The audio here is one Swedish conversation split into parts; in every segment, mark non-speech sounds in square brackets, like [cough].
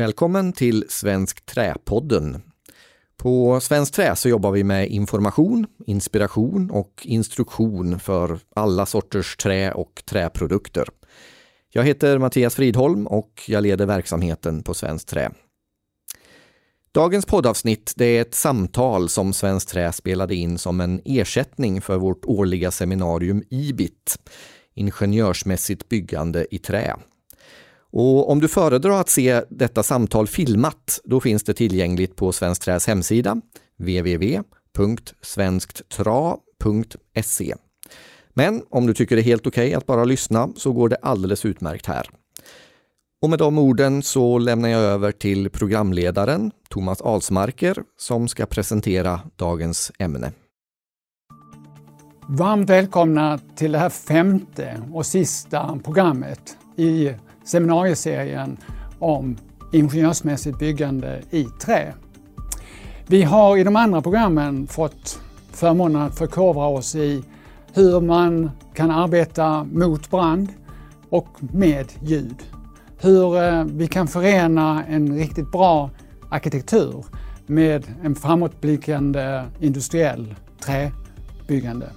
Välkommen till Svensk Träpodden. På Svensk Trä så jobbar vi med information, inspiration och instruktion för alla sorters trä och träprodukter. Jag heter Mattias Fridholm och jag leder verksamheten på Svensk Trä. Dagens poddavsnitt det är ett samtal som Svensk Trä spelade in som en ersättning för vårt årliga seminarium IBIT, Ingenjörsmässigt byggande i trä. Och om du föredrar att se detta samtal filmat, då finns det tillgängligt på Svenskt Träs hemsida www.svenskttra.se. Men om du tycker det är helt okej okay att bara lyssna så går det alldeles utmärkt här. Och med de orden så lämnar jag över till programledaren Thomas Alsmarker som ska presentera dagens ämne. Varmt välkomna till det här femte och sista programmet i seminarieserien om ingenjörsmässigt byggande i trä. Vi har i de andra programmen fått förmånen att förkovra oss i hur man kan arbeta mot brand och med ljud. Hur eh, vi kan förena en riktigt bra arkitektur med en framåtblickande industriell träbyggande.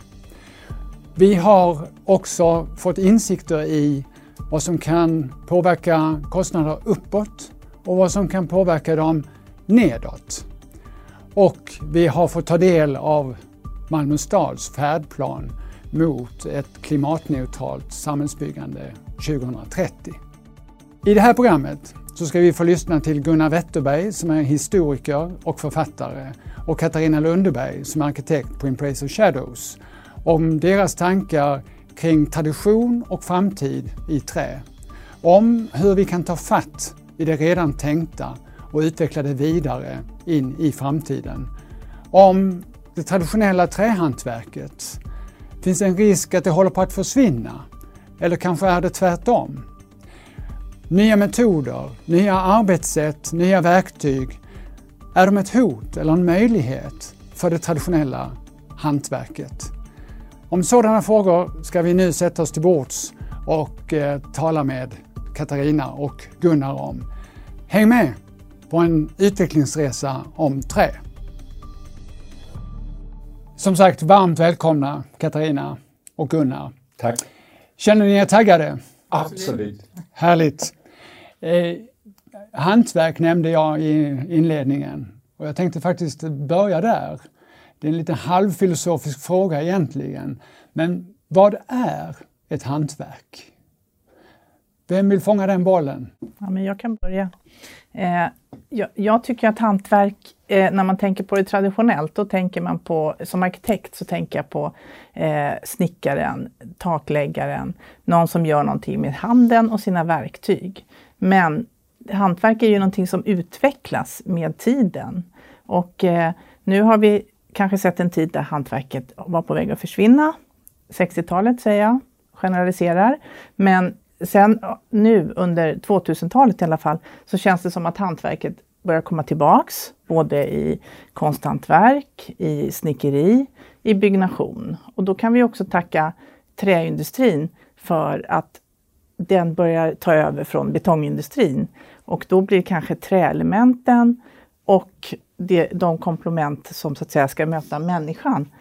Vi har också fått insikter i vad som kan påverka kostnader uppåt och vad som kan påverka dem nedåt. Och vi har fått ta del av Malmö stads färdplan mot ett klimatneutralt samhällsbyggande 2030. I det här programmet så ska vi få lyssna till Gunnar Wetterberg som är historiker och författare och Katarina Lundeberg som är arkitekt på Embrace of Shadows om deras tankar kring tradition och framtid i trä. Om hur vi kan ta fatt i det redan tänkta och utveckla det vidare in i framtiden. Om det traditionella trähantverket. Finns det en risk att det håller på att försvinna? Eller kanske är det tvärtom? Nya metoder, nya arbetssätt, nya verktyg. Är de ett hot eller en möjlighet för det traditionella hantverket? Om sådana frågor ska vi nu sätta oss till bords och eh, tala med Katarina och Gunnar om. Häng med på en utvecklingsresa om trä. Som sagt, varmt välkomna Katarina och Gunnar. Tack. Känner ni er taggade? Absolut. Härligt. Eh, hantverk nämnde jag i inledningen och jag tänkte faktiskt börja där. Det är en lite halvfilosofisk fråga egentligen. Men vad är ett hantverk? Vem vill fånga den bollen? Ja, men jag kan börja. Eh, jag, jag, tycker att hantverk, eh, när man tänker på det traditionellt, då tänker man på, som arkitekt så tänker jag på eh, snickaren, takläggaren, någon som gör någonting med handen och sina verktyg. Men hantverk är ju någonting som utvecklas med tiden. Och eh, nu har vi kanske sett en tid där hantverket var på väg att försvinna. 60-talet säger jag, generaliserar. Men sen nu under 2000-talet i alla fall så känns det som att hantverket börjar komma tillbaks. Både i konsthantverk, i snickeri, i byggnation. Och då kan vi också tacka träindustrin för att den börjar ta över från betongindustrin. Och då blir kanske träelementen och det, de komplement som så att säga ska möta människan.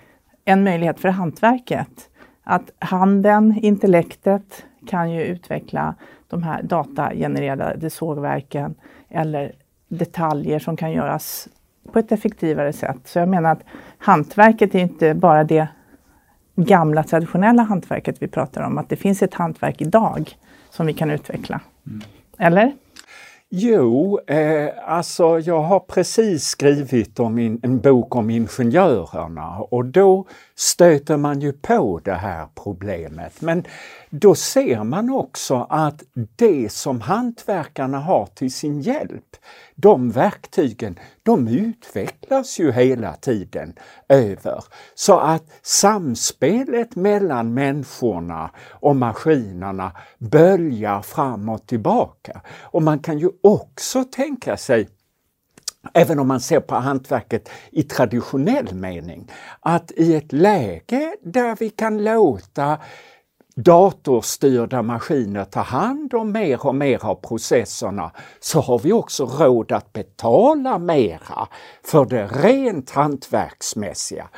En möjlighet för hantverket. Att handen, intellektet kan ju utveckla de här datagenererade sågverken eller detaljer som kan göras på ett effektivare sätt. Så jag menar att hantverket är inte bara det gamla traditionella hantverket vi pratar om, att det finns ett hantverk idag som vi kan utveckla. Mm. Eller? Jo, eh, alltså jag har precis skrivit om in, en bok om ingenjörerna och då stöter man ju på det här problemet. Men då ser man också att det som hantverkarna har till sin hjälp, de verktygen, de utvecklas ju hela tiden över. Så att samspelet mellan människorna och maskinerna böljar fram och tillbaka. Och man kan ju också tänka sig Även om man ser på hantverket i traditionell mening, att i ett läge där vi kan låta datorstyrda maskiner tar hand om mer och mer av processerna så har vi också råd att betala mera för det rent hantverksmässiga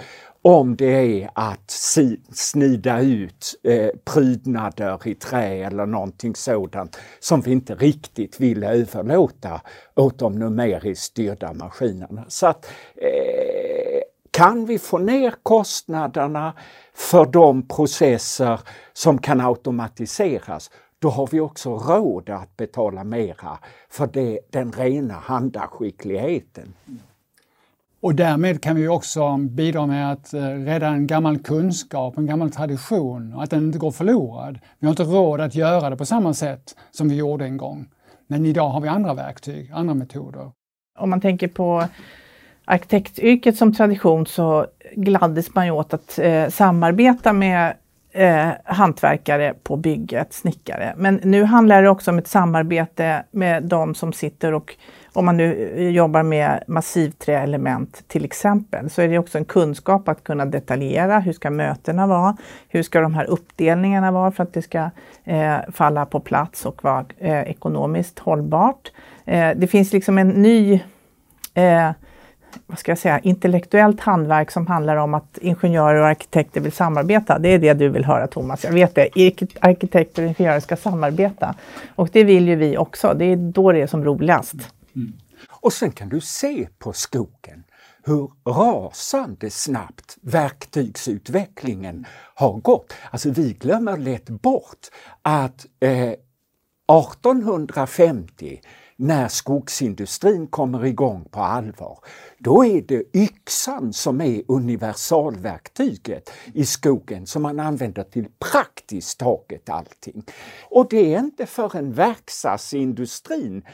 om det är att si, snida ut eh, prydnader i trä eller någonting sådant som vi inte riktigt vill överlåta åt de numeriskt styrda maskinerna. Så att, eh, kan vi få ner kostnaderna för de processer som kan automatiseras, då har vi också råd att betala mera för det, den rena handaskickligheten. Och därmed kan vi också bidra med att eh, rädda en gammal kunskap, en gammal tradition och att den inte går förlorad. Vi har inte råd att göra det på samma sätt som vi gjorde en gång. Men idag har vi andra verktyg, andra metoder. Om man tänker på arkitektyrket som tradition så gladdes man ju åt att eh, samarbeta med eh, hantverkare på bygget, snickare. Men nu handlar det också om ett samarbete med de som sitter och om man nu eh, jobbar med massivträelement till exempel, så är det också en kunskap att kunna detaljera. Hur ska mötena vara? Hur ska de här uppdelningarna vara för att det ska eh, falla på plats och vara eh, ekonomiskt hållbart? Eh, det finns liksom en ny eh, vad ska jag säga, intellektuellt handverk som handlar om att ingenjörer och arkitekter vill samarbeta. Det är det du vill höra Thomas, jag vet det. Arkitekter och ingenjörer ska samarbeta. Och det vill ju vi också, det är då det är som roligast. Mm. Och sen kan du se på skogen hur rasande snabbt verktygsutvecklingen har gått. Alltså vi glömmer lätt bort att eh, 1850 när skogsindustrin kommer igång på allvar, då är det yxan som är universalverktyget i skogen som man använder till praktiskt taget allting. Och det är inte förrän verkstadsindustrin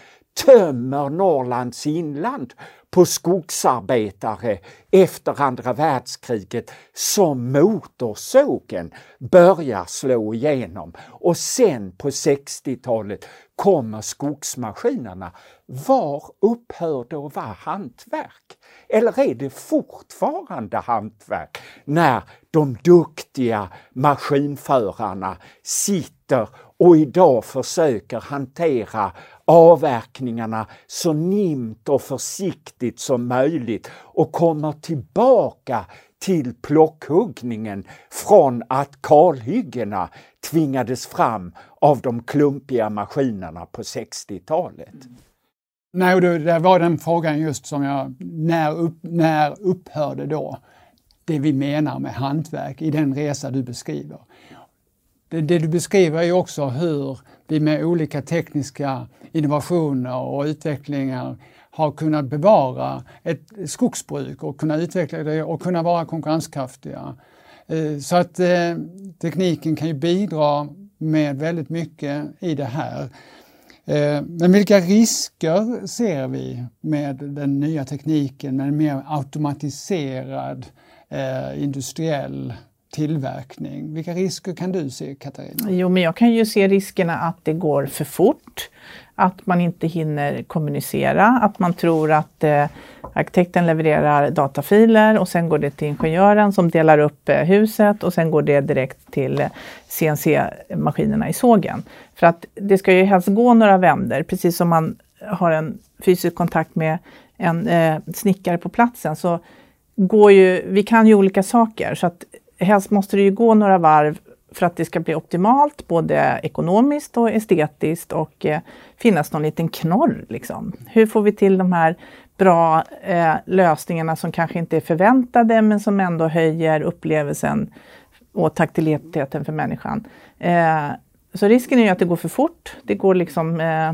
tömmer Norrlands inland på skogsarbetare efter andra världskriget som motorsågen börjar slå igenom. Och sen på 60-talet kommer skogsmaskinerna. Var upphörde att vara hantverk? Eller är det fortfarande hantverk när de duktiga maskinförarna sitter och idag försöker hantera avverkningarna så nimt och försiktigt som möjligt och kommer tillbaka till plockhuggningen från att kalhyggena tvingades fram av de klumpiga maskinerna på 60-talet. Nej, det var den frågan just som jag, när, upp, när upphörde då det vi menar med hantverk i den resa du beskriver? Det, det du beskriver är också hur vi med olika tekniska innovationer och utvecklingar har kunnat bevara ett skogsbruk och kunna utveckla det och kunna vara konkurrenskraftiga. Eh, så att eh, tekniken kan ju bidra med väldigt mycket i det här. Eh, men vilka risker ser vi med den nya tekniken, med en mer automatiserad eh, industriell tillverkning. Vilka risker kan du se Katarina? Jo, men jag kan ju se riskerna att det går för fort, att man inte hinner kommunicera, att man tror att eh, arkitekten levererar datafiler och sen går det till ingenjören som delar upp eh, huset och sen går det direkt till eh, CNC-maskinerna i sågen. För att det ska ju helst gå några vänder, precis som man har en fysisk kontakt med en eh, snickare på platsen så går ju, vi kan ju olika saker så att helst måste det ju gå några varv för att det ska bli optimalt, både ekonomiskt och estetiskt och eh, finnas någon liten knorr. Liksom. Hur får vi till de här bra eh, lösningarna som kanske inte är förväntade men som ändå höjer upplevelsen och taktiliteten för människan. Eh, så risken är ju att det går för fort. Det går liksom eh,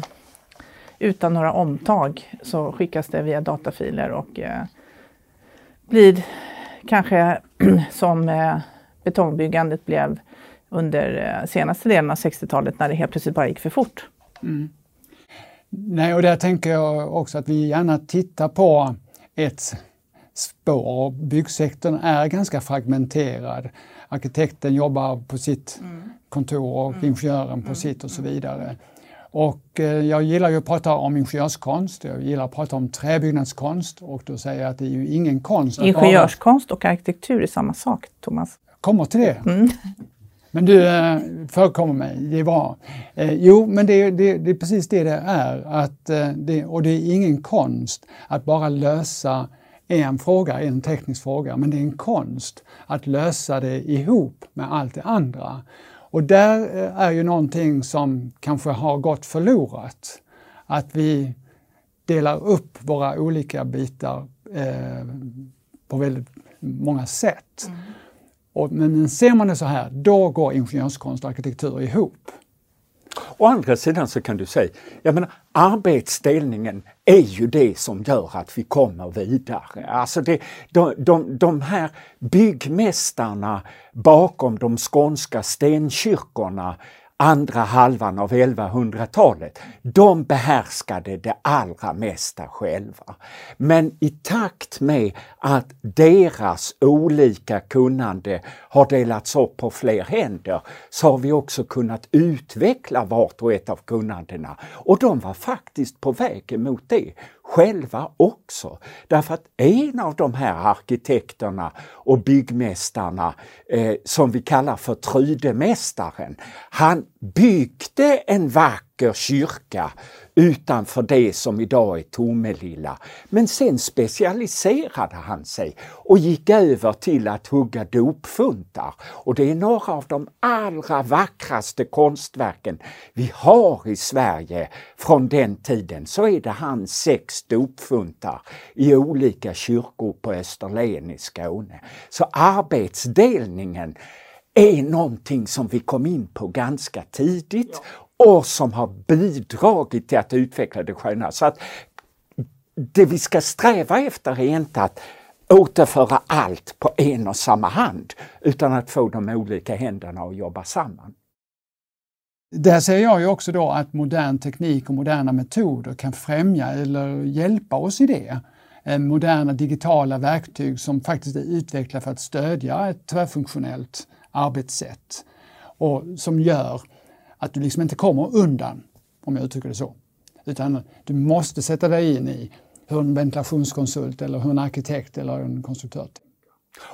utan några omtag så skickas det via datafiler och eh, blir kanske [clears throat] som eh, betongbyggandet blev under eh, senaste delen av 60-talet när det helt plötsligt bara gick för fort. Mm. Nej, och där tänker jag också att vi gärna tittar på ett spår. Byggsektorn är ganska fragmenterad. Arkitekten jobbar på sitt mm. kontor och mm. ingenjören på mm. sitt och så vidare. Och eh, jag gillar ju att prata om ingenjörskonst, jag gillar att prata om träbyggnadskonst och då säger jag att det är ju ingen konst Ingenjörskonst och arkitektur är samma sak, Thomas. Kommer till det. Mm. Men du eh, förekommer mig, det är bra. Eh, jo, men det, det, det, är precis det det är. Att, eh, det, och det är ingen konst att bara lösa en fråga, en teknisk fråga, men det är en konst att lösa det ihop med allt det andra. Och där eh, är ju någonting som kanske har gått förlorat. Att vi delar upp våra olika bitar eh, på väldigt många sätt. Mm. Och, men ser man det så här, då går ingenjörskonst och arkitektur ihop. Å andra sidan så kan du säga, jag menar, arbetsdelningen är ju det som gör att vi kommer vidare. Alltså det, de, de, de här byggmästarna bakom de skånska stenkyrkorna andra halvan av 1100-talet, de behärskade det allra mesta själva. Men i takt med att deras olika kunnande har delats upp på fler händer så har vi också kunnat utveckla vart och ett av kunnandena. Och de var faktiskt på väg emot det själva också. Därför att en av de här arkitekterna och byggmästarna eh, som vi kallar för Trudemästaren, han byggde en vacker vacker kyrka utanför det som idag är Tomelilla. Men sen specialiserade han sig och gick över till att hugga dopfuntar. Och det är några av de allra vackraste konstverken vi har i Sverige från den tiden. Så är det hans sex dopfuntar i olika kyrkor på Österlen i Skåne. Så arbetsdelningen är någonting som vi kom in på ganska tidigt och som har bidragit till att utveckla det sköna. Så att det vi ska sträva efter är inte att återföra allt på en och samma hand utan att få de olika händerna att jobba samman. Där ser jag ju också då att modern teknik och moderna metoder kan främja eller hjälpa oss i det. Eh, moderna digitala verktyg som faktiskt är utvecklade för att stödja ett tvärfunktionellt arbetssätt och som gör att du liksom inte kommer undan, om jag uttrycker det så. Utan du måste sätta dig in i hur en ventilationskonsult eller hur en arkitekt eller en konstruktör tänker.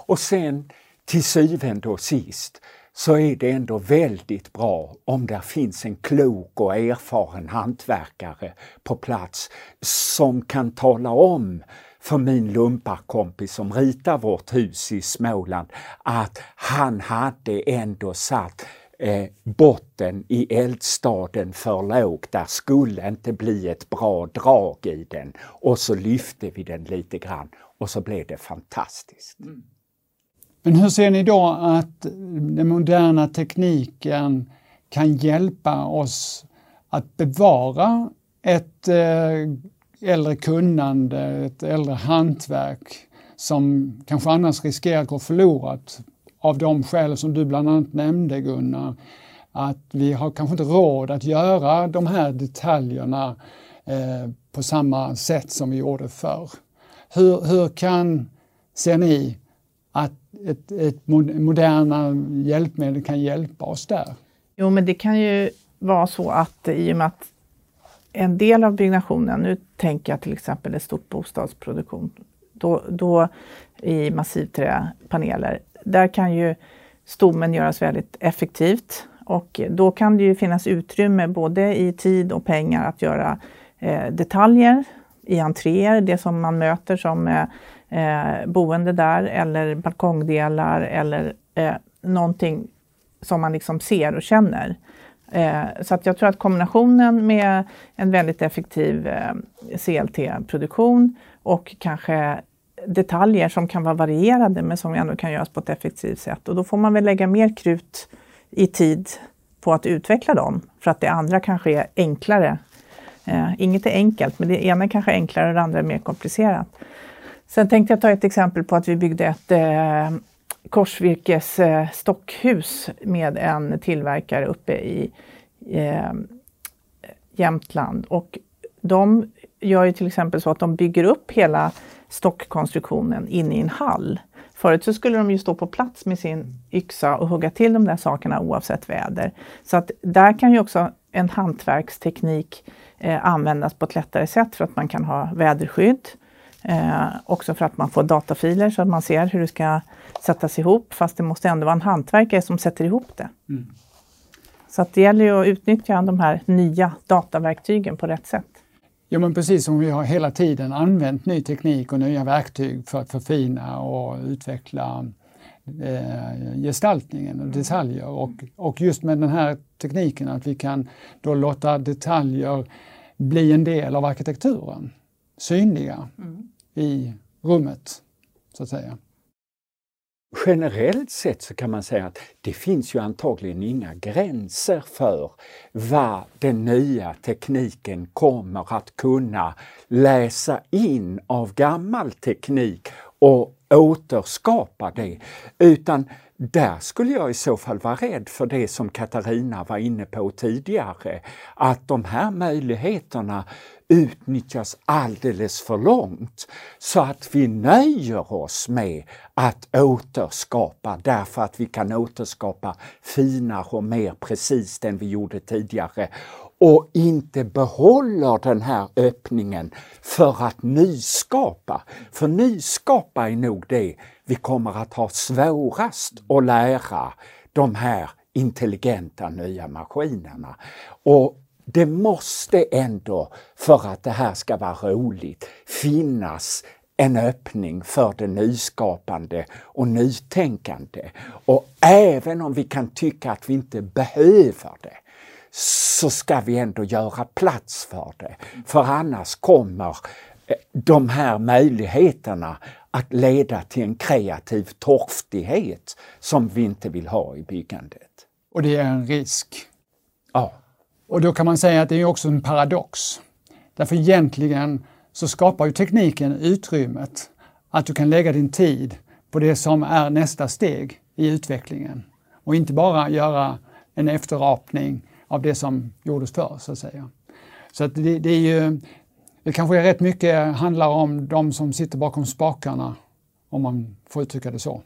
Och sen till syvende och sist så är det ändå väldigt bra om det finns en klok och erfaren hantverkare på plats som kan tala om för min lumparkompis som ritar vårt hus i Småland att han hade ändå satt eh, botten i eldstaden för lågt. Där skulle inte bli ett bra drag i den. Och så lyfte vi den lite grann och så blev det fantastiskt. Mm. Men hur ser ni då att den moderna tekniken kan hjälpa oss att bevara ett eh, äldre kunnande, ett äldre hantverk som kanske annars riskerar att gå förlorat av de skäl som du bland annat nämnde Gunnar. Att vi har kanske inte råd att göra de här detaljerna eh, på samma sätt som vi gjorde förr. Hur, hur kan, ser ni, att ett, ett moderna hjälpmedel kan hjälpa oss där? Jo, men det kan ju vara så att i och med att en del av byggnationen, nu tänker jag till exempel ett stort bostadsproduktion, då, då i massivträpaneler, där kan ju stommen göras väldigt effektivt och då kan det ju finnas utrymme både i tid och pengar att göra eh, detaljer i entréer, det som man möter som eh, eh boende där eller balkongdelar eller eh, någonting som man liksom ser och känner. Eh, så att jag tror att kombinationen med en väldigt effektiv eh, CLT-produktion och kanske detaljer som kan vara varierade men som ändå kan göras på ett effektivt sätt. Och då får man väl lägga mer krut i tid på att utveckla dem för att det andra kanske är enklare. Eh, inget är enkelt, men det ena kanske är enklare och det andra är mer komplicerat. Sen tänkte jag ta ett exempel på att vi byggde ett eh, korsvirkes eh, stockhus med en tillverkare uppe i eh, Jämtland. Och de gör ju till exempel så att de bygger upp hela stockkonstruktionen inne i en hall. Förut så skulle de ju stå på plats med sin yxa och hugga till de där sakerna oavsett väder. Så att där kan ju också en hantverksteknik eh, användas på ett lättare sätt för att man kan ha väderskydd. Eh, också för att man får datafiler så att man ser hur det ska sättas ihop fast det måste ändå vara en hantverkare som sätter ihop det. Mm. Så att det gäller ju att utnyttja de här nya dataverktygen på rätt sätt. Ja men precis som vi har hela tiden använt ny teknik och nya verktyg för att förfina och utveckla eh, gestaltningen och detaljer. Och, och just med den här tekniken att vi kan då låta detaljer bli en del av arkitekturen, synliga mm. i rummet, så att säga. Generellt sett så kan man säga att det finns ju antagligen inga gränser för vad den nya tekniken kommer att kunna läsa in av gammal teknik och återskapa det. Utan där skulle jag i så fall vara rädd för det som Katarina var inne på tidigare, att de här möjligheterna utnyttjas alldeles för långt så att vi nöjer oss med att återskapa därför att vi kan återskapa finare och mer precis än vi gjorde tidigare och inte behåller den här öppningen för att nyskapa. För nyskapa är nog det vi kommer att ha svårast att lära de här intelligenta nya maskinerna. Och det måste ändå, för att det här ska vara roligt, finnas en öppning för det nyskapande och nytänkande. Och även om vi kan tycka att vi inte behöver det, så ska vi ändå göra plats för det. För annars kommer eh, de här möjligheterna att leda till en kreativ torftighet som vi inte vill ha i byggandet. Och det är en risk? Ja. Och då kan man säga att det är också en paradox. Därför egentligen så skapar ju tekniken utrymmet att du kan lägga din tid på det som är nästa steg i utvecklingen och inte bara göra en efterapning av det som gjordes förr, så att säga. Så att det, det är ju, det kanske är rätt mycket handlar om de som sitter bakom spakarna, om man får uttrycka det så.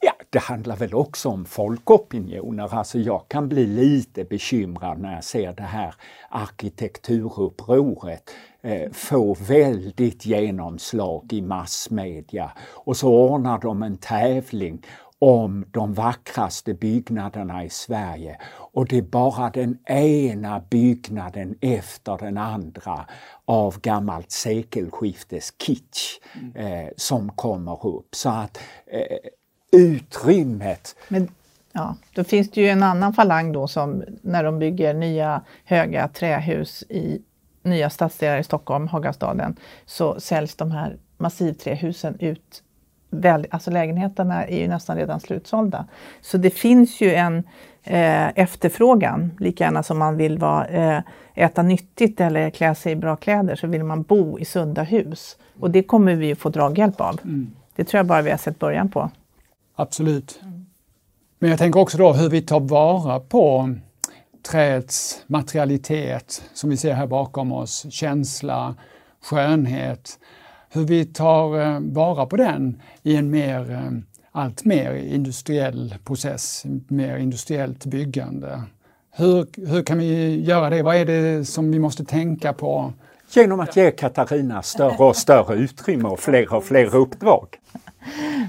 Ja, det handlar väl också om folkopinioner. Alltså jag kan bli lite bekymrad när jag ser det här arkitekturupproret eh, få väldigt genomslag i massmedia. Och så ordnar de en tävling om de vackraste byggnaderna i Sverige och det är bara den ena byggnaden efter den andra av gammalt sekelskiftes kitsch eh, som kommer upp. Så att eh, utrymmet Men, Ja, då finns det ju en annan falang då som när de bygger nya höga trähus i nya stadsdelar i Stockholm, Hagastaden, så säljs de här massivträhusen ut väl, alltså lägenheterna är ju nästan redan slutsålda. Så det finns ju en eh, efterfrågan, lika gärna som man vill vara, eh, äta nyttigt eller klä sig i bra kläder så vill man bo i sunda hus. Och det kommer vi få draghjälp av. Mm. Det tror jag bara vi har sett början på. Absolut. Mm. Men jag tänker också då hur vi tar vara på träets materialitet som vi ser här bakom oss, känsla, skönhet hur vi tar eh, vara på den i en mer, eh, allt mer industriell process, mer industriellt byggande. Hur, hur kan vi göra det? Vad är det som vi måste tänka på? Genom att ge Katarina större och större utrymme och fler och fler uppdrag.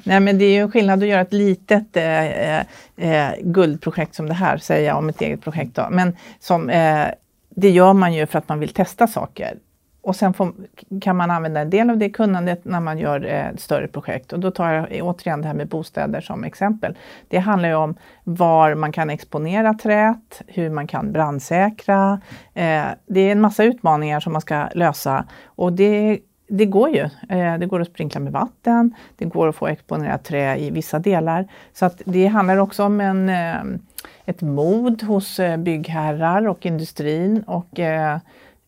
Nej men det är ju en skillnad att göra ett litet eh, eh, eh guldprojekt som det här, säger jag om ett eget projekt. Då. Men som, eh, det gör man ju för att man vill testa saker. Och sen får, kan man använda en del av det kunnandet när man gör eh, större projekt. Och då tar jag återigen det här med bostäder som exempel. Det handlar ju om var man kan exponera träet, hur man kan brandsäkra. Eh, det är en massa utmaningar som man ska lösa och det, det går ju. Eh, det går att sprinkla med vatten, det går att få exponera trä i vissa delar. Så att det handlar också om en, eh, ett mod hos eh, byggherrar och industrin och eh,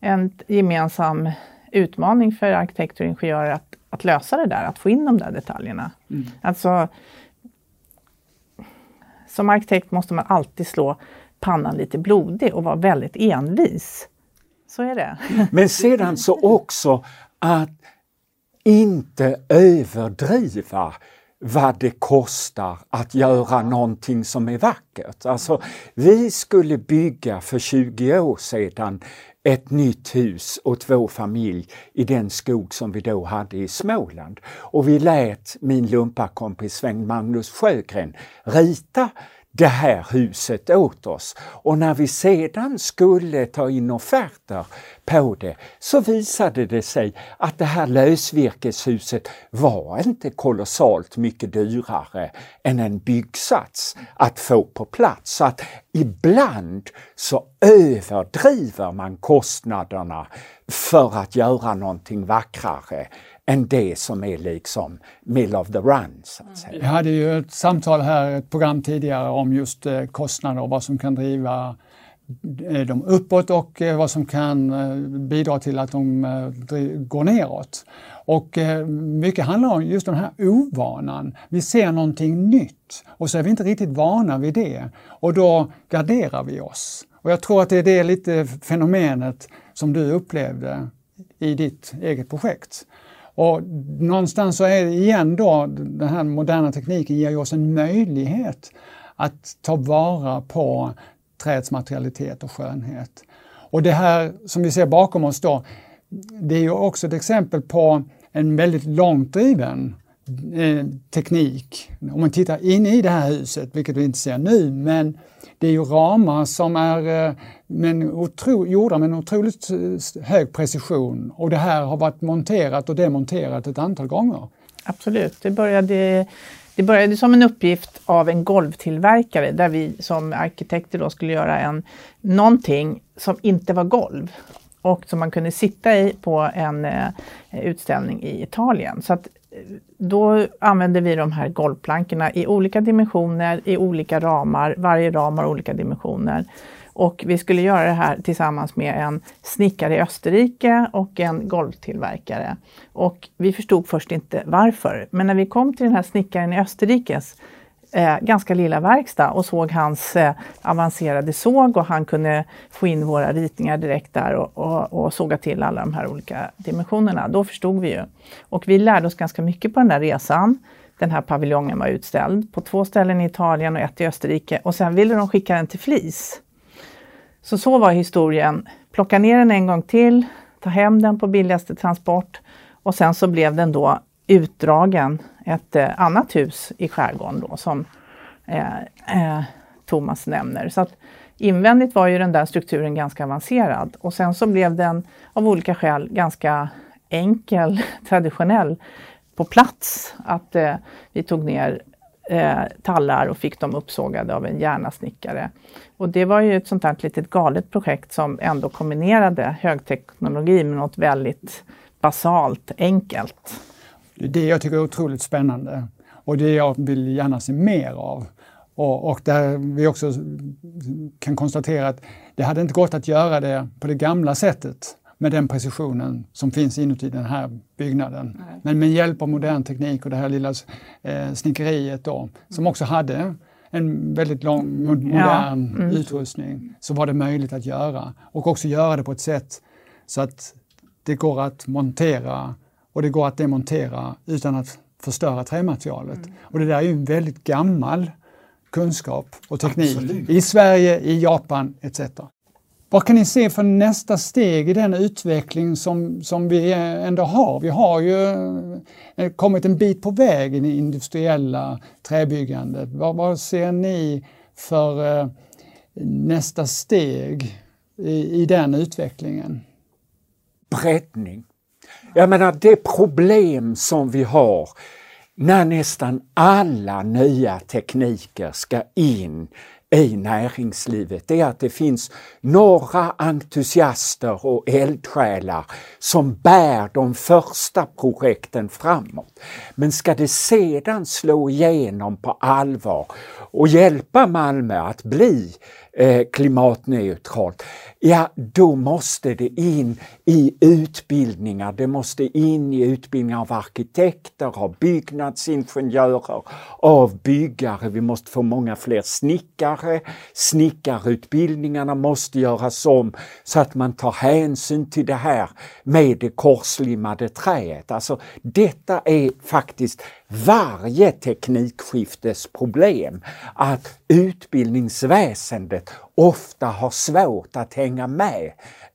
en gemensam utmaning för arkitekter och ingenjörer att, att lösa det där, att få in de där detaljerna. Mm. Alltså, som arkitekt måste man alltid slå pannan lite blodig och vara väldigt envis. Så är det. Men sedan så också att inte överdriva vad det kostar att göra någonting som är vackert. Alltså, vi skulle bygga för 20 år sedan ett nytt hus och två familj i den skog som vi då hade i Småland. Och vi lät min lumparkompis Sven-Magnus Sjögren rita det här huset åt oss. Och när vi sedan skulle ta in offerter på det så visade det sig att det här lösvirkeshuset var inte kolossalt mycket dyrare än en byggsats att få på plats. Så att ibland så överdriver man kostnaderna för att göra någonting vackrare än det som är liksom middle of the run. Så att säga. Vi hade ju ett samtal här, ett program tidigare om just eh, kostnader och vad som kan driva eh, dem uppåt och eh, vad som kan bidra till att de går neråt. Och mycket handlar om just den här ovanan. Vi ser någonting nytt och så är vi inte riktigt vana vid det och då garderar vi oss. Och jag tror att det är det lite fenomenet som du upplevde i ditt eget projekt. Och någonstans så är det igen då, den här moderna tekniken ger oss en möjlighet att ta vara på träets materialitet och skönhet. Och det här som vi ser bakom oss då, det är ju också ett exempel på en väldigt långt driven eh, teknik. Om man tittar in i det här huset, vilket vi inte ser nu, men det är ju ramar som är eh, men otro, gjorda med en otroligt eh, hög precision och det här har varit monterat och demonterat ett antal gånger. Absolut, det började, det började som en uppgift av en golvtillverkare där vi som arkitekter då skulle göra en, någonting som inte var golv och som man kunde sitta i på en eh, utställning i Italien. Så att då använder vi de här golvplankorna i olika dimensioner, i olika ramar. Varje ram har olika dimensioner. Och vi skulle göra det här tillsammans med en snickare i Österrike och en golvtillverkare. Och vi förstod först inte varför, men när vi kom till den här snickaren i Österrikes eh, ganska lilla verkstad och såg hans eh, avancerade såg och han kunde få in våra ritningar direkt där och, och, och såga till alla de här olika dimensionerna. Då förstod vi ju. Och vi lärde oss ganska mycket på den där resan. Den här paviljongen var utställd på två ställen i Italien och ett i Österrike och sen ville de skicka den till flis. Så så var historien. Plocka ner den en gång till, ta hem den på billigaste transport och sen så blev den då utdragen ett eh, annat hus i skärgården då som eh, eh, Thomas nämner. Så att invändigt var ju den där strukturen ganska avancerad och sen så blev den av olika skäl ganska enkel, [laughs] traditionell på plats. Att eh, vi tog ner eh, tallar och fick dem uppsågade av en järnasnickare. Och det var ju ett sånt här litet galet projekt som ändå kombinerade högteknologi med något väldigt basalt, enkelt. Det är det jag tycker är otroligt spännande och det jag vill gärna se mer av. Och, och där vi också kan konstatera att det hade inte gått att göra det på det gamla sättet med den precisionen som finns inuti den här byggnaden. Nej. Men med hjälp av modern teknik och det här lilla eh, snickeriet då, som också hade en väldigt lång, modern ja. mm. utrustning, så var det möjligt att göra. Och också göra det på ett sätt så att det går att montera och det går att demontera utan att förstöra trämaterialet. Mm. Och det där är ju en väldigt gammal kunskap och teknik Absolut. i Sverige, i Japan etc. Vad kan ni se för nästa steg i den utveckling som, som vi ändå har? Vi har ju eh, kommit en bit på väg i det industriella träbyggandet. Vad, vad ser ni för eh, nästa steg i, i den utvecklingen? Breddning. Jag menar det problem som vi har när nästan alla nya tekniker ska in i näringslivet det är att det finns några entusiaster och eldsjälar som bär de första projekten framåt. Men ska det sedan slå igenom på allvar och hjälpa Malmö att bli eh, klimatneutralt, ja då måste det in i utbildningar. Det måste in i utbildningar av arkitekter, av byggnadsingenjörer, av byggare. Vi måste få många fler snickare. Snickarutbildningarna måste göras om så att man tar hänsyn till det här med det korslimmade träet. Alltså detta är faktiskt varje teknikskiftes problem att utbildningsväsendet ofta har svårt att hänga med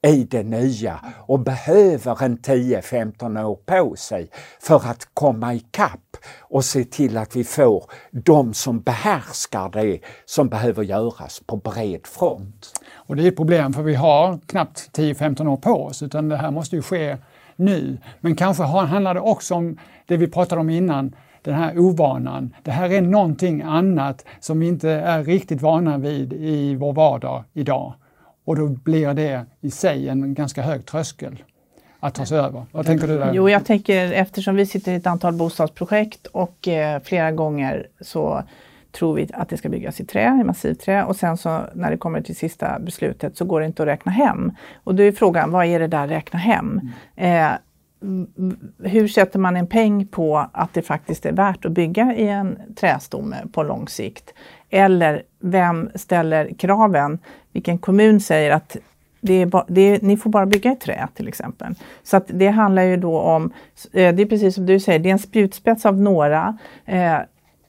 i det nya och behöver en 10-15 år på sig för att komma ikapp och se till att vi får de som behärskar det som behöver göras på bred front. Och det är ett problem för vi har knappt 10-15 år på oss utan det här måste ju ske nu. Men kanske handlar det också om det vi pratade om innan, den här ovanan. Det här är någonting annat som vi inte är riktigt vana vid i vår vardag idag. Och då blir det i sig en ganska hög tröskel att ta sig över. Vad tänker du där? Jo, jag tänker eftersom vi sitter i ett antal bostadsprojekt och eh, flera gånger så tror vi att det ska byggas i trä, i massivträ och sen så när det kommer till sista beslutet så går det inte att räkna hem. Och då är frågan, vad är det där räkna hem? Mm. Eh, hur sätter man en peng på att det faktiskt är värt att bygga i en trästomme på lång sikt? Eller vem ställer kraven? Vilken kommun säger att det är det är, ni får bara bygga i trä till exempel. Så att det handlar ju då om, eh, det är precis som du säger, det är en spjutspets av några eh,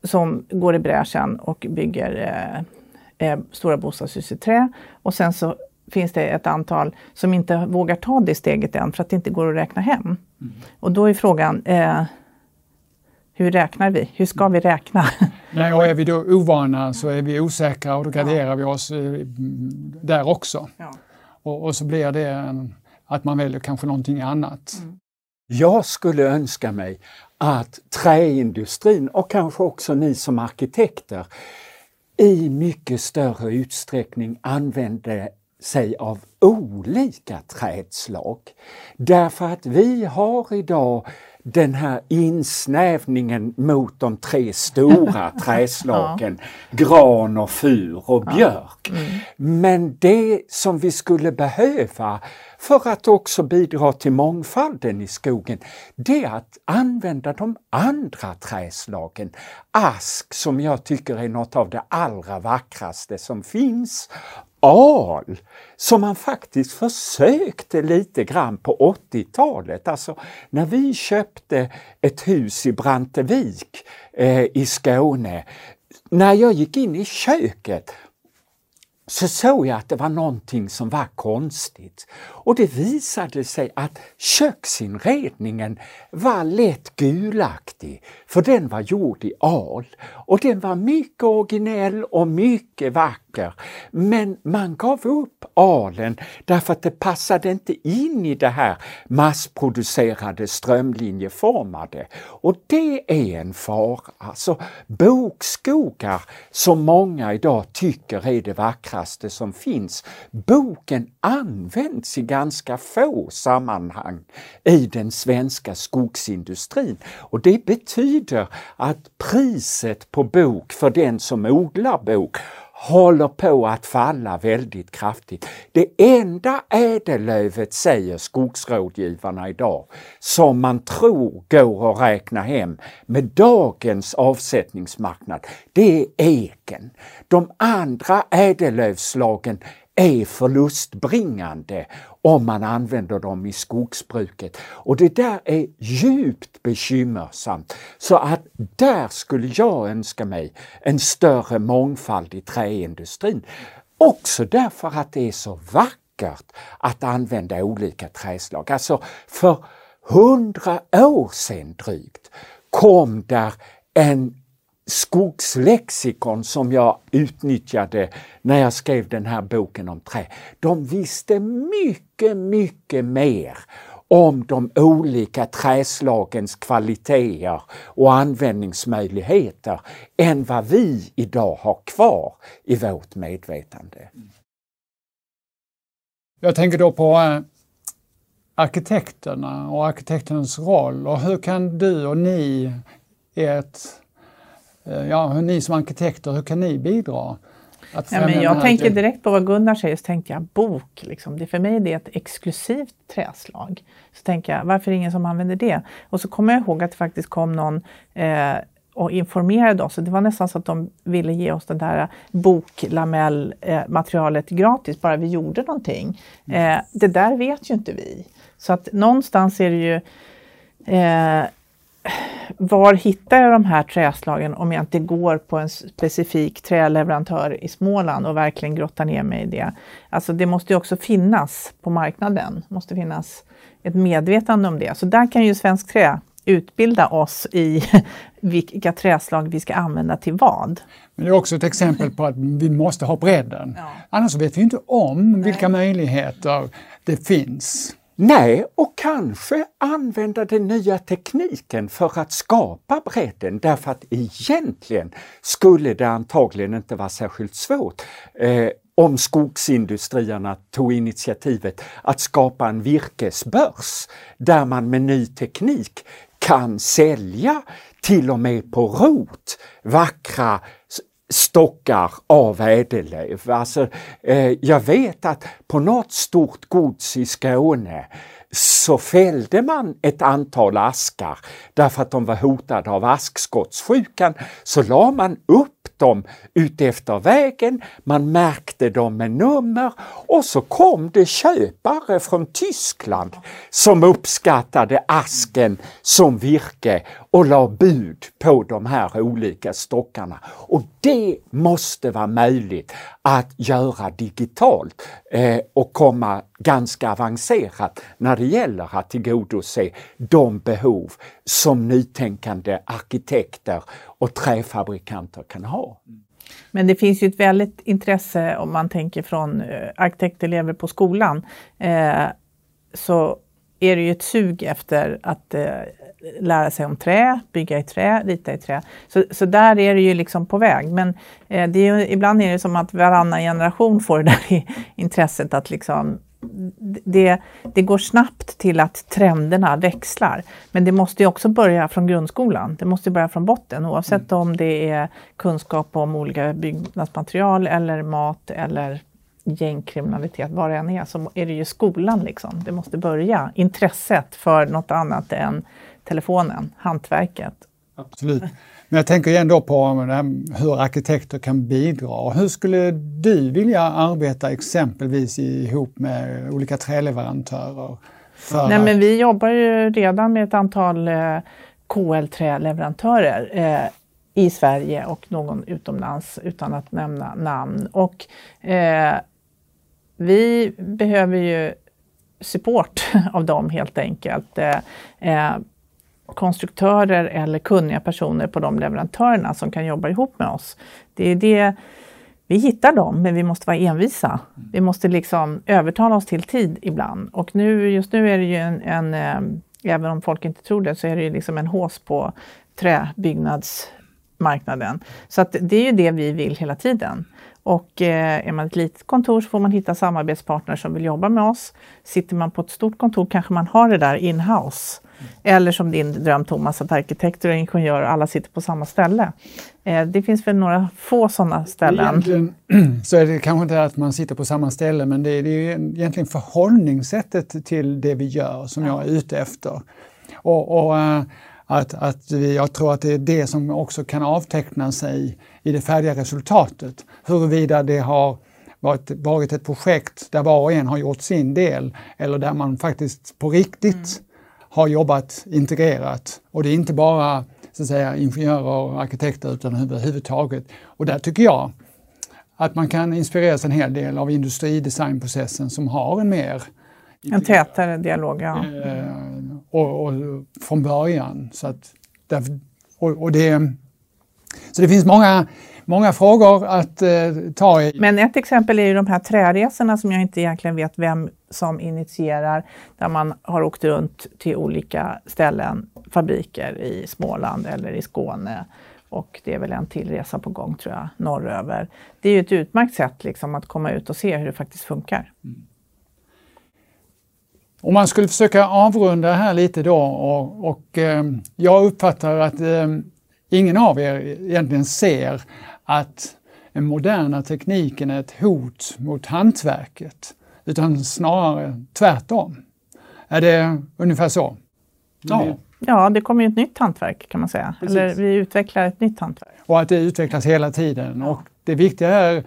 som går i bräschen och bygger eh, eh, stora bostadshus i trä. Och sen så finns det ett antal som inte vågar ta det steget än för att det inte går att räkna hem. Mm. Och då är frågan, eh, hur räknar vi? Hur ska vi räkna? [laughs] Nej, och är vi då ovana så är vi osäkra och då garderar ja. vi oss eh, där också. Ja. Och, och, så blir det en, att man väljer kanske någonting annat. Mm. Jag skulle önska mig att träindustrin och kanske också ni som arkitekter i mycket större utsträckning använde sig av olika trädslag. Därför att vi har idag den här insnävningen mot de tre stora [laughs] träslagen, ja. gran och fur och björk. Ja. Mm. Men det som vi skulle behöva för att också bidra till mångfalden i skogen, det är att använda de andra träslagen. Ask som jag tycker är något av det allra vackraste som finns al som man faktiskt försökte lite grann på 80-talet. Alltså när vi köpte ett hus i Brantevik eh, i Skåne. När jag gick in i köket så såg jag att det var någonting som var konstigt. Och det visade sig att köksinredningen var lätt gulaktig, för den var gjord i al. Och den var mycket originell och mycket vacker. Men man gav upp alen därför att det passade inte in i det här massproducerade strömlinjeformade. Och det är en fara. Alltså bokskogar som många idag tycker är det vackraste som finns. Boken används i ganska få sammanhang i den svenska skogsindustrin. Och det betyder att priset på bok för den som odlar bok håller på att falla väldigt kraftigt. Det enda ädellövet, säger skogsrådgivarna idag, som man tror går att räkna hem med dagens avsättningsmarknad, det är eken. De andra ädellövslagen är förlustbringande om man använder dem i skogsbruket. Och det där är djupt bekymmersamt. Så att där skulle jag önska mig en större mångfald i träindustrin. Också därför att det är så vackert att använda olika träslag. Alltså för hundra år sedan drygt kom där en skogslexikon som jag utnyttjade när jag skrev den här boken om trä. De visste mycket, mycket mer om de olika träslagens kvaliteter och användningsmöjligheter än vad vi idag har kvar i vårt medvetande. Jag tänker då på eh, arkitekterna och arkitektens roll och hur kan du och ni, ert ja, hur ni som arkitekter, hur kan ni bidra? Ja, men jag tänker direkt på vad Gunnar säger, så tänkte jag bok. Liksom. Det för mig är det ett exklusivt träslag. Så tänker jag, varför är det ingen som använder det? Och så kommer jag ihåg att det faktiskt kom någon eh, och informerade oss. Det var nästan så att de ville ge oss det där boklamellmaterialet eh, gratis, bara vi gjorde någonting. Mm. Eh, det där vet ju inte vi. Så att någonstans är det ju eh, var hittar jag de här träslagen om jag inte går på en specifik träleverantör i Småland och verkligen grottar ner mig i det. Alltså det måste ju också finnas på marknaden, det måste finnas ett medvetande om det. Så där kan ju Svensk Trä utbilda oss i [laughs] vilka träslag vi ska använda till vad. Men det är också ett exempel på att vi måste ha bredden. [laughs] Ja. Annars vet vi inte om Nej. vilka möjligheter det finns. Nej, och kanske använda den nya tekniken för att skapa bredden därför att egentligen skulle det antagligen inte vara särskilt svårt eh, om skogsindustrierna tog initiativet att skapa en virkesbörs där man med ny teknik kan sälja till och med på rot vackra stockar av ädellöv. Alltså, eh, jag vet att på något stort gods i Skåne så fällde man ett antal askar därför att de var hotade av askskottssjukan. Så la man upp dem utefter vägen, man märkte dem med nummer och så kom det köpare från Tyskland som uppskattade asken som virke och la bud på de här olika stockarna. Och det måste vara möjligt att göra digitalt eh, och komma ganska avancerat när det gäller att tillgodose de behov som nytänkande arkitekter och träfabrikanter kan ha. Men det finns ju ett väldigt intresse om man tänker från eh, arkitektelever på skolan. Eh, så är det ju ett sug efter att eh, lära sig om trä, bygga i trä, rita i trä. Så, så där är det ju liksom på väg. Men eh, det är ju, ibland är det som att varannan generation får det där [laughs] intresset att liksom det, det går snabbt till att trenderna växlar. Men det måste ju också börja från grundskolan. Det måste börja från botten oavsett mm. om det är kunskap om olika byggnadsmaterial eller mat eller gängkriminalitet, vad det än är, så är det ju skolan liksom. Det måste börja. Intresset för något annat än telefonen, hantverket. Absolut. Men jag tänker ändå på hur arkitekter kan bidra. Hur skulle du vilja arbeta exempelvis ihop med olika träleverantörer? Nej, men vi jobbar ju redan med ett antal eh, KL-träleverantörer eh, i Sverige och någon utomlands utan att nämna namn. Och eh, vi behöver ju support [laughs] av dem helt enkelt. Eh, eh, konstruktörer eller kunniga personer på de leverantörerna som kan jobba ihop med oss. Det är det, vi hittar dem, men vi måste vara envisa. Vi måste liksom övertala oss till tid ibland. Och nu, just nu är det ju en, en eh, även om folk inte tror det, så är det ju liksom en hås på träbyggnadsmarknaden. Så att det är ju det vi vill hela tiden. Och eh, är man ett litet kontor så får man hitta samarbetspartners som vill jobba med oss. Sitter man på ett stort kontor kanske man har det där in-house. Eller som din dröm Thomas, att arkitekter och ingenjörer alla sitter på samma ställe. Eh, det finns väl några få sådana ställen. Egentligen [clears throat] så är det kanske inte att man sitter på samma ställe men det är, det är egentligen förhållningssättet till det vi gör som jag är ute efter. Och, och eh, att, att vi, jag tror att det är det som också kan avteckna sig i det färdiga resultatet. Huruvida det har varit, varit ett projekt där var och en har gjort sin del eller där man faktiskt på riktigt mm. har jobbat integrerat. Och det är inte bara så att säga, ingenjörer och arkitekter utan överhuvudtaget. Och där tycker jag att man kan inspireras en hel del av industridesignprocessen som har en mer en tätare dialog, ja. Eh, och, och, från början. Så, att, och, och det, så det finns många, många frågor att eh, ta i. Men ett exempel är ju de här träresorna som jag inte egentligen vet vem som initierar, där man har åkt runt till olika ställen, fabriker i Småland eller i Skåne. Och det är väl en till resa på gång tror jag, norröver. Det är ju ett utmärkt sätt liksom, att komma ut och se hur det faktiskt funkar. Mm. Om man skulle försöka avrunda här lite då och, och eh, jag uppfattar att eh, ingen av er egentligen ser att den moderna tekniken är ett hot mot hantverket, utan snarare tvärtom. Är det ungefär så? Ja. Ja, det kommer ju ett nytt hantverk kan man säga. Precis. Eller vi utvecklar ett nytt hantverk. Och att det utvecklas hela tiden. Och det viktiga är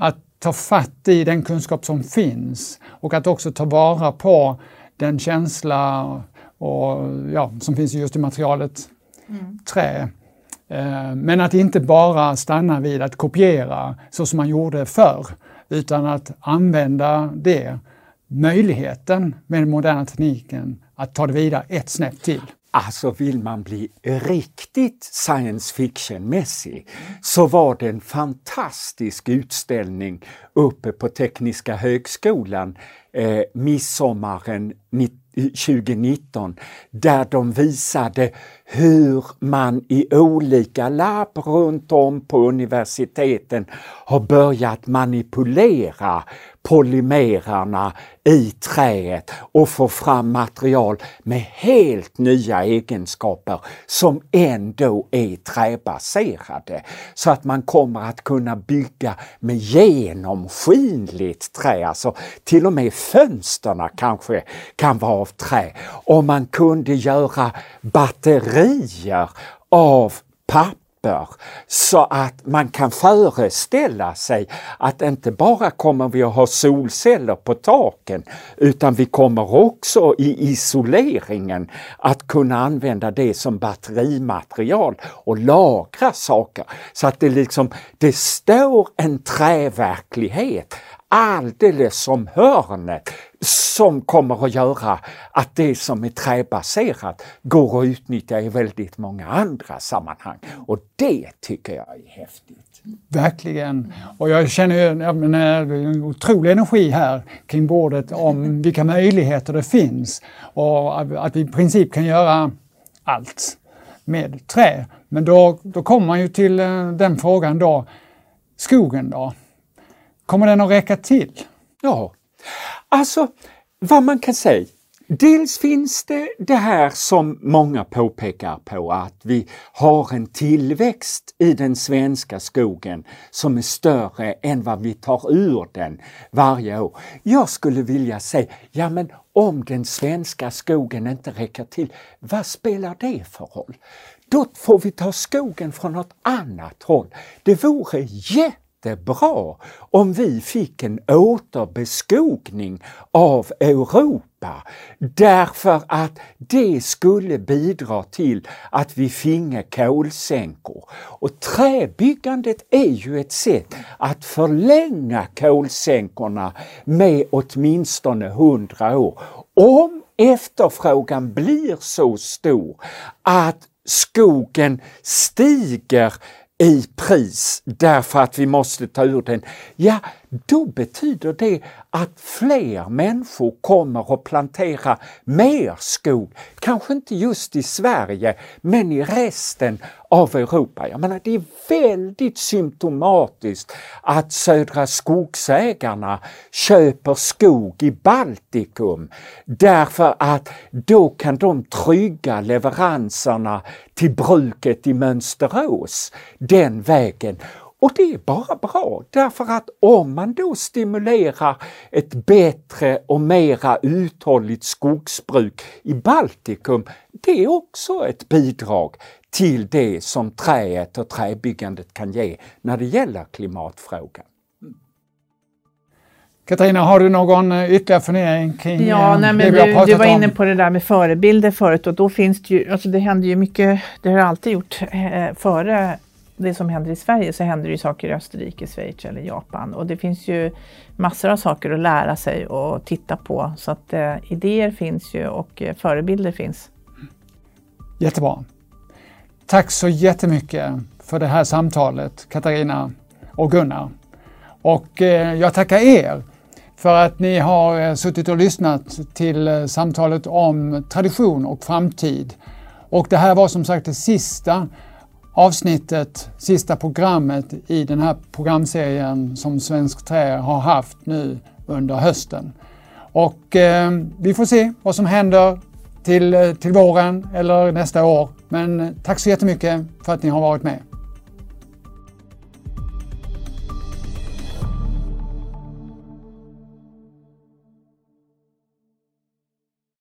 att ta fatt i den kunskap som finns och att också ta vara på den känsla och, ja, som finns just i materialet mm. trä. Eh, men att inte bara stanna vid att kopiera så som man gjorde förr, utan att använda det, möjligheten med den moderna tekniken, att ta det vidare ett snäpp till. Alltså vill man bli riktigt science fiction-mässig så var det en fantastisk utställning uppe på Tekniska högskolan eh, midsommaren 2019 där de visade hur man i olika labb runt om på universiteten har börjat manipulera polymererna i träet och få fram material med helt nya egenskaper som ändå är träbaserade. Så att man kommer att kunna bygga med genomskinligt trä, alltså till och med fönsterna kanske kan vara av trä. Och man kunde göra batterier av papper papper så att man kan föreställa sig att inte bara kommer vi att ha solceller på taken utan vi kommer också i isoleringen att kunna använda det som batterimaterial och lagra saker. Så att det liksom, det står en träverklighet alldeles som hörnet som kommer att göra att det som är träbaserat går att utnyttja i väldigt många andra sammanhang. Och det tycker jag är häftigt. Verkligen. Och jag känner ju en otrolig energi här kring bordet om [laughs] vilka möjligheter det finns och att vi i princip kan göra allt med trä. Men då, då kommer man ju till eh, den frågan då, skogen då? Kommer den att räcka till? Ja, alltså vad man kan säga Dels finns det det här som många påpekar på att vi har en tillväxt i den svenska skogen som är större än vad vi tar ur den varje år. Jag skulle vilja säga, ja men om den svenska skogen inte räcker till, vad spelar det för roll? Då får vi ta skogen från något annat håll. Det vore jätte jättebra om vi fick en återbeskogning av Europa därför att det skulle bidra till att vi finge kolsänkor. Och träbyggandet är ju ett sätt att förlänga kolsänkorna med åtminstone 100 år. Om efterfrågan blir så stor att skogen stiger i pris därför att vi måste ta ur den, ja då betyder det att fler människor kommer att plantera mer skog. Kanske inte just i Sverige, men i resten av Europa. Jag menar, det är väldigt symptomatiskt att Södra Skogsägarna köper skog i Baltikum därför att då kan de trygga leveranserna till bruket i Mönsterås den vägen. Och det är bara bra därför att om man då stimulerar ett bättre och mera uthålligt skogsbruk i Baltikum, det är också ett bidrag till det som träet och träbyggandet kan ge när det gäller klimatfrågan. Katarina, har du någon eh, ytterligare fundering kring ja, eh, nej, men det vi har Du, du var inne på det där med förebilder förut och då finns det ju, alltså det händer ju mycket, det har alltid gjort eh, före det som händer i Sverige så händer det ju saker i Österrike, Schweiz eller Japan och det finns ju massor av saker att lära sig och titta på så att eh, idéer finns ju och eh, förebilder finns. Jättebra. Tack så jättemycket för det här samtalet Katarina och Gunnar. Och eh, jag tackar er för att ni har eh, suttit och lyssnat till eh, samtalet om tradition och framtid. Och det här var som sagt det sista avsnittet, sista programmet i den här programserien som Svensk Trä har haft nu under hösten. Och eh, vi får se vad som händer till, eh, till våren eller nästa år. Men eh, tack så jättemycket för att ni har varit med.